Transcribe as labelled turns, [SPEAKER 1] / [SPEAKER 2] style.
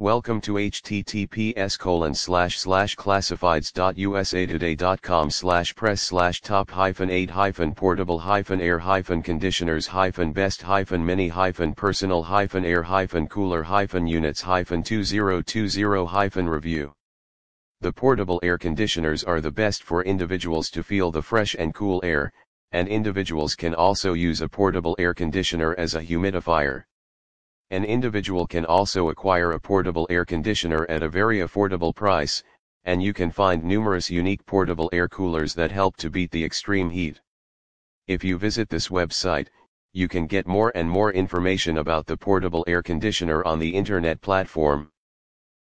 [SPEAKER 1] Welcome to https colon slash slash classifieds.usatoday.com slash press slash top hyphen 8 hyphen portable hyphen air hyphen conditioners hyphen best hyphen mini hyphen personal hyphen air hyphen cooler hyphen units hyphen 2020 hyphen review. The portable air conditioners are the best for individuals to feel the fresh and cool air, and individuals can also use a portable air conditioner as a humidifier. An individual can also acquire a portable air conditioner at a very affordable price, and you can find numerous unique portable air coolers that help to beat the extreme heat. If you visit this website, you can get more and more information about the portable air conditioner on the internet platform,